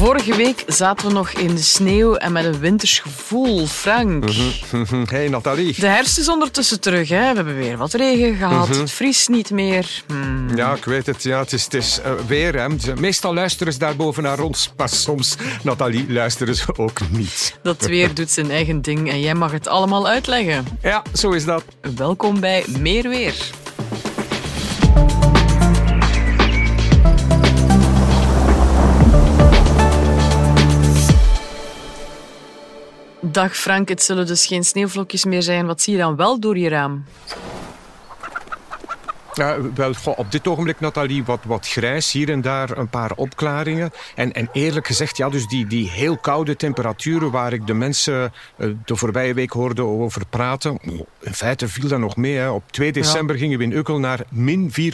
Vorige week zaten we nog in de sneeuw en met een winters gevoel. Frank. Hey Nathalie. De herfst is ondertussen terug. Hè. We hebben weer wat regen gehad. Het vriest niet meer. Hmm. Ja, ik weet het. Ja, het is, het is eh, weer. Hè. Meestal luisteren ze daarboven naar ons, maar soms, Nathalie, luisteren ze ook niet. Dat weer doet zijn eigen ding en jij mag het allemaal uitleggen. Ja, zo is dat. Welkom bij Meer Weer. Dag Frank, het zullen dus geen sneeuwvlokjes meer zijn. Wat zie je dan wel door je raam? Ja, wel, goh, op dit ogenblik, Nathalie, wat, wat grijs. Hier en daar een paar opklaringen. En, en eerlijk gezegd, ja, dus die, die heel koude temperaturen waar ik de mensen eh, de voorbije week hoorde over praten. In feite viel dat nog mee. Hè. Op 2 december gingen we in Ukkel naar min 4,1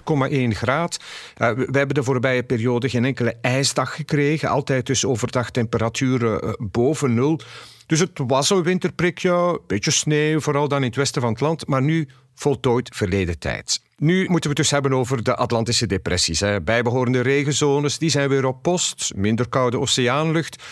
graad. Eh, we, we hebben de voorbije periode geen enkele ijsdag gekregen. Altijd dus overdag temperaturen eh, boven nul. Dus het was een winterprikje, een beetje sneeuw, vooral dan in het westen van het land. Maar nu voltooid verleden tijd. Nu moeten we het dus hebben over de Atlantische depressies. Hè. Bijbehorende regenzones, die zijn weer op post. Minder koude oceaanlucht.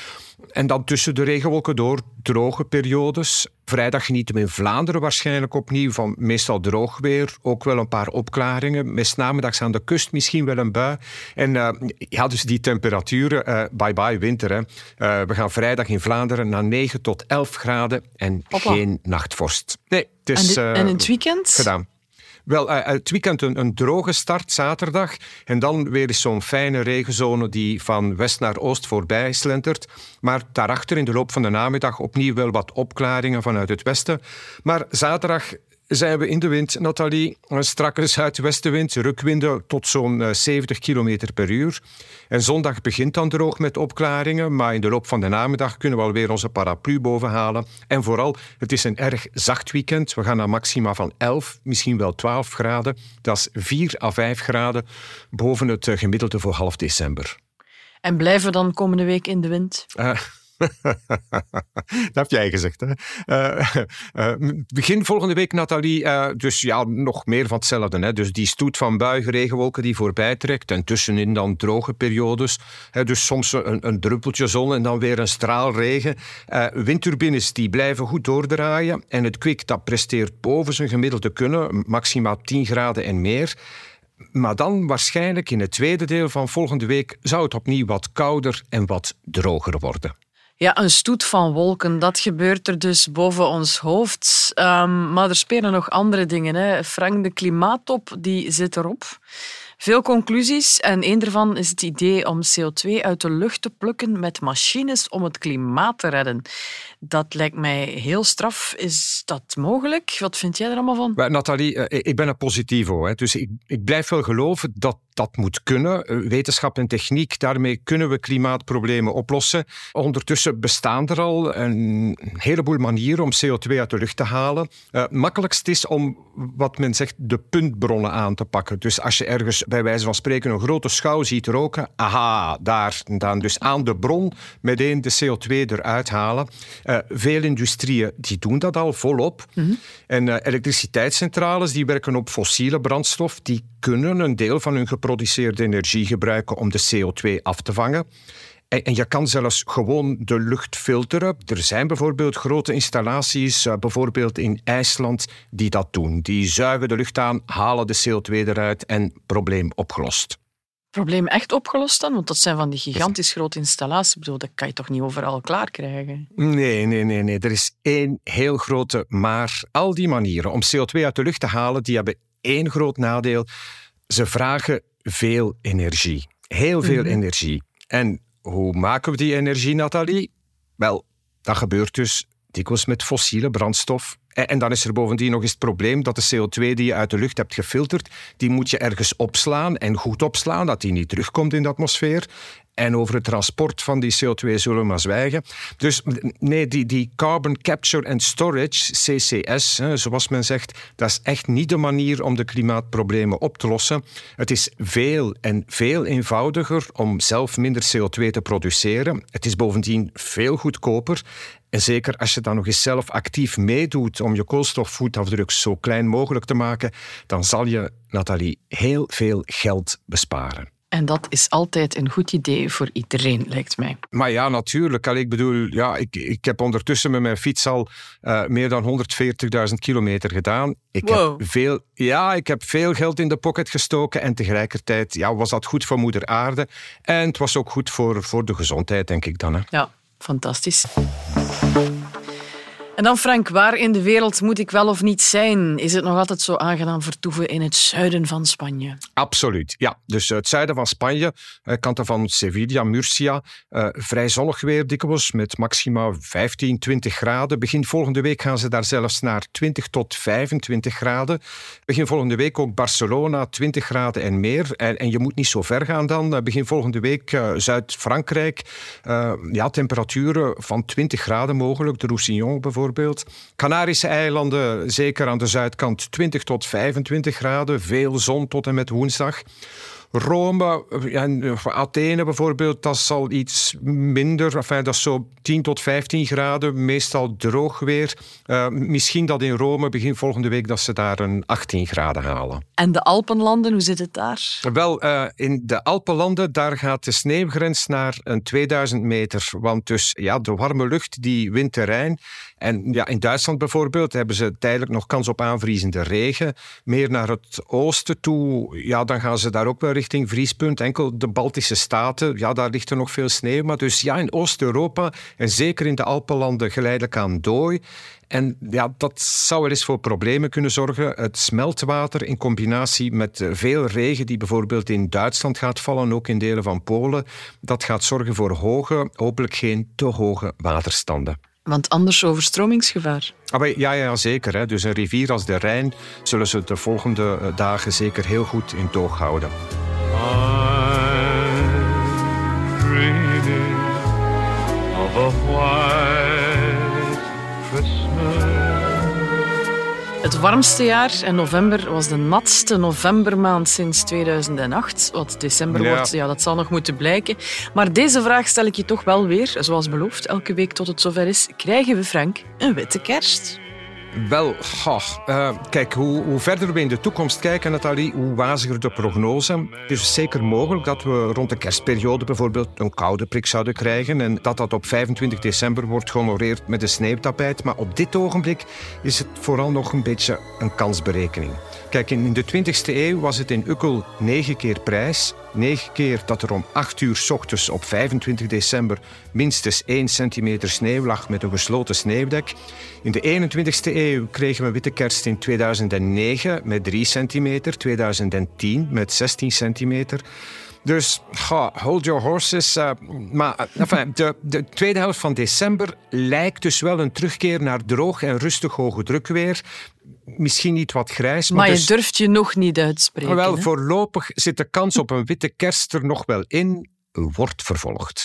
En dan tussen de regenwolken door droge periodes. Vrijdag genieten we in Vlaanderen waarschijnlijk opnieuw van meestal droog weer. Ook wel een paar opklaringen. Met namiddags aan de kust misschien wel een bui. En eh, ja, dus die temperaturen, eh, bye-bye winter. Hè. Eh, we gaan vrijdag in Vlaanderen naar 9 tot 11 graden en Hoppa. geen nachtvorst. Nee, het En, is en in het weekend? gedaan. Wel, eh, het weekend een, een droge start, zaterdag. En dan weer zo'n fijne regenzone die van west naar oost voorbij slentert. Maar daarachter in de loop van de namiddag opnieuw wel wat opklaringen vanuit het westen. Maar zaterdag zijn we in de wind, Nathalie. Een strakke zuidwestenwind, rukwinden tot zo'n eh, 70 km per uur. En zondag begint dan droog met opklaringen, maar in de loop van de namiddag kunnen we alweer onze paraplu bovenhalen. En vooral, het is een erg zacht weekend. We gaan naar maxima van 11, misschien wel 12 graden. Dat is 4 à 5 graden boven het eh, gemiddelde voor half december. En blijven we dan komende week in de wind? Eh, dat heb jij gezegd, hè? Eh, eh, begin volgende week, Nathalie. eh, dus ja, nog meer van hetzelfde. Hè? Dus die stoet van buigen, regenwolken die voorbij trekt. En tussenin dan droge periodes. Hè? Dus soms een, een druppeltje zon en dan weer een straal regen. Windturbines die blijven goed doordraaien. En het kwik dat presteert boven zijn gemiddelde kunnen. Maximaal 10 graden en meer. Maar dan waarschijnlijk in het tweede deel van volgende week zou het opnieuw wat kouder en wat droger worden. Ja, een stoet van wolken, dat gebeurt er dus boven ons hoofd. Ehm, maar er spelen nog andere dingen. Hè. Frank, de klimaattop die zit erop. Veel conclusies en een daarvan is het idee om CO2 uit de lucht te plukken met machines om het klimaat te redden. Dat lijkt mij heel straf. Is dat mogelijk? Wat vind jij er allemaal van? Nathalie, eh, ik ben een positivo. Hè, dus ik, ik blijf wel geloven dat dat moet kunnen. Eh, Wetenschap en techniek, daarmee kunnen we klimaatproblemen oplossen. Ondertussen bestaan er al een heleboel manieren om CO2 uit de lucht te halen. Eh makkelijkst is om wat men zegt de puntbronnen aan te pakken. Dus als je ergens bij wijze van spreken een grote schouw ziet roken, aha, daar dan dus aan de bron meteen de CO2 eruit halen. Eh, veel industrieën die doen dat al volop. En eh, elektriciteitscentrales die werken op fossiele brandstof, die kunnen een deel van hun geproduceerde energie gebruiken om de CO2 af te vangen. En, en je kan zelfs gewoon de lucht filteren. Er zijn bijvoorbeeld grote installaties, eh, bijvoorbeeld in IJsland, die dat doen. Die zuigen de lucht aan, halen de CO2 eruit en probleem opgelost. Probleem echt opgelost dan? Want dat zijn van die gigantisch grote installaties. Ik bedoel, dat kan je toch niet overal klaar krijgen? Nee, nee, nee, nee. Er is één heel grote maar. Al die manieren om CO2 uit de lucht te halen, die hebben één groot nadeel. Ze vragen veel energie. Heel veel Mhm. energie. En hoe maken we die energie, Nathalie? Wel, dat gebeurt dus dikwijls met fossiele brandstof. En, dan is er bovendien nog eens het probleem dat de CO2 die je uit de lucht hebt gefilterd, die moet je ergens opslaan en goed opslaan, dat die niet terugkomt in de atmosfeer. En over het transport van die CO2 zullen we maar zwijgen. Dus nee, die, die carbon capture and storage, CCS, hè, zoals men zegt, dat is echt niet de manier om de klimaatproblemen op te lossen. Het is veel en veel eenvoudiger om zelf minder CO2 te produceren. Het is bovendien veel goedkoper. En zeker als je dan nog eens zelf actief meedoet om je koolstofvoetafdruk zo klein mogelijk te maken, dan zal je, Nathalie, heel veel geld besparen. En dat is altijd een goed idee voor iedereen, lijkt mij. Maar ja, natuurlijk. Allee, ik bedoel, ja, ik, ik heb ondertussen met mijn fiets al uh, meer dan 140.000 kilometer gedaan. Ik wow. heb veel, ja, ik heb veel geld in de pocket gestoken en tegelijkertijd ja, was dat goed voor moeder aarde. En het was ook goed voor, voor de gezondheid, denk ik dan. Hè. Ja, fantastisch. Bye. En dan Frank, waar in de wereld moet ik wel of niet zijn? Is het nog altijd zo aangenaam vertoeven in het zuiden van Spanje? Absoluut, ja. Dus het zuiden van Spanje, eh, kanten van Sevilla, Murcia, uh, vrij zonnig weer dikwijls met maxima 15, 20 graden. Begin volgende week gaan ze daar zelfs naar 20 tot 25 graden. Begin volgende week ook Barcelona, 20 graden en meer. En, en je moet niet zo ver gaan dan. Begin volgende week Zuid-Frankrijk, ja, temperaturen van 20 graden mogelijk. De Roussillon bijvoorbeeld bijvoorbeeld. Canarische eilanden, zeker aan de zuidkant, 20 tot 25 graden. Veel zon tot en met woensdag. Rome en Athene bijvoorbeeld, dat zal iets minder. Enfin, dat is zo 10 tot 15 graden, meestal droog weer. Uh, misschien dat in Rome begin volgende week dat ze daar een 18 graden halen. En de Alpenlanden, hoe zit het daar? Wel, uh, in de Alpenlanden daar gaat de sneeuwgrens naar een 2000 meter. Want dus ja, de warme lucht die wint terrein. En ja, in Duitsland bijvoorbeeld hebben ze tijdelijk nog kans op aanvriezende regen. Meer naar het oosten toe, ja, dan gaan ze daar ook wel richting vriespunt. Enkel de Baltische Staten, ja, daar ligt er nog veel sneeuw. Maar dus ja, in Oost-Europa en zeker in de Alpenlanden geleidelijk aan dooi. En ja, dat zou wel eens voor problemen kunnen zorgen. Het smeltwater in combinatie met veel regen die bijvoorbeeld in Duitsland gaat vallen, ook in delen van Polen, dat gaat zorgen voor hoge, hopelijk geen te hoge waterstanden. Want anders overstromingsgevaar. Ah, ja, ja, zeker. Hè. Dus een rivier als de Rijn zullen ze de volgende eh, dagen zeker heel goed in toog houden. Of a white Het warmste jaar en november was de natste novembermaand sinds 2008. Wat december Ja. wordt, ja, dat zal nog moeten blijken. Maar deze vraag stel ik je toch wel weer, zoals beloofd, elke week tot het zover is. Krijgen we, Frank, een witte kerst? Wel, goh, eh, kijk, hoe, hoe verder we in de toekomst kijken, Nathalie, hoe waziger de prognose. Het is zeker mogelijk dat we rond de kerstperiode bijvoorbeeld een koude prik zouden krijgen en dat dat op 25 december wordt gehonoreerd met een sneeuwtapijt. Maar op dit ogenblik is het vooral nog een beetje een kansberekening. Kijk, in de 20e eeuw was het in Ukkel negen keer prijs. Negen keer dat er om 8 uur ochtends op 25 december minstens 1 centimeter sneeuw lag met een gesloten sneeuwdek. In de 21e eeuw kregen we witte kerst in 2009 met 3 centimeter, 2010 met 16 centimeter. Dus ga, hold your horses. uh, maar enfin, de, de tweede helft van december lijkt dus wel een terugkeer naar droog en rustig hoge drukweer. Misschien niet wat grijs, maar, Maar je dus- durft je nog niet uitspreken. wel, hè? voorlopig zit de kans op een witte kerst er nog wel in. Wordt vervolgd.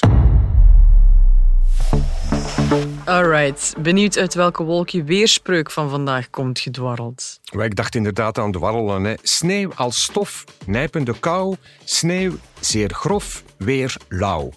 Alright, benieuwd uit welke wolk je weerspreuk van vandaag komt gedwarreld. Ik dacht inderdaad aan dwarrelen. Hè. Sneeuw als stof, nijpende kou. Sneeuw zeer grof, weer lauw.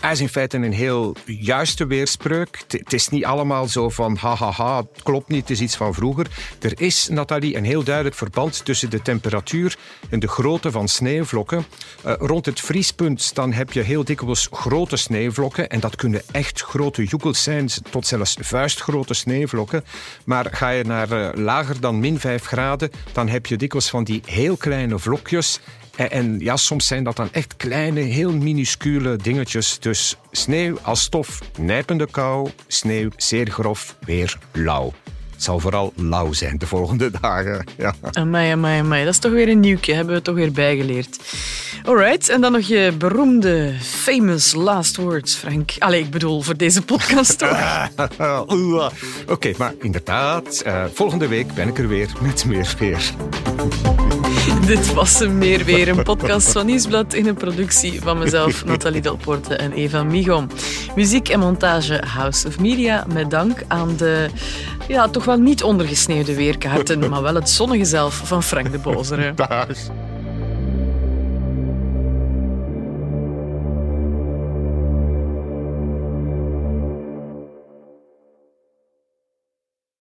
Hij is in feite een heel juiste weerspreuk. Het- is niet allemaal zo van ha ha ha, het klopt niet, het is iets van vroeger. Er is, Nathalie, een heel duidelijk verband tussen de temperatuur en de grootte van sneeuwvlokken. Eh, rond het vriespunt dan heb je heel dikwijls grote sneeuwvlokken. En dat kunnen echt grote joekels zijn, tot zelfs vuistgrote sneeuwvlokken. Maar ga je naar eh, lager dan min 5 graden, dan heb je dikwijls van die heel kleine vlokjes. En, en ja, soms zijn dat dan echt kleine, heel minuscule dingetjes. Dus sneeuw als stof, nijpende kou, sneeuw zeer grof, weer lauw. Het zal vooral lauw zijn de volgende dagen. Ja. Amai, amai, amai. Dat is toch weer een nieuwtje, hebben we toch weer bijgeleerd. Alright, en dan nog je beroemde, famous last words, Frank. Allee, ik bedoel, voor deze podcast toch? Oké, maar inderdaad, eh, volgende week ben ik er weer met meer weer. Dit was hem meer weer, een podcast van Nieuwsblad in een productie van mezelf, Nathalie Delporte en Eva Migom. Muziek en montage House of Media, met dank aan de ja, toch wel niet ondergesneeuwde weerkaarten, maar wel het zonnige zelf van Frank de Bozere.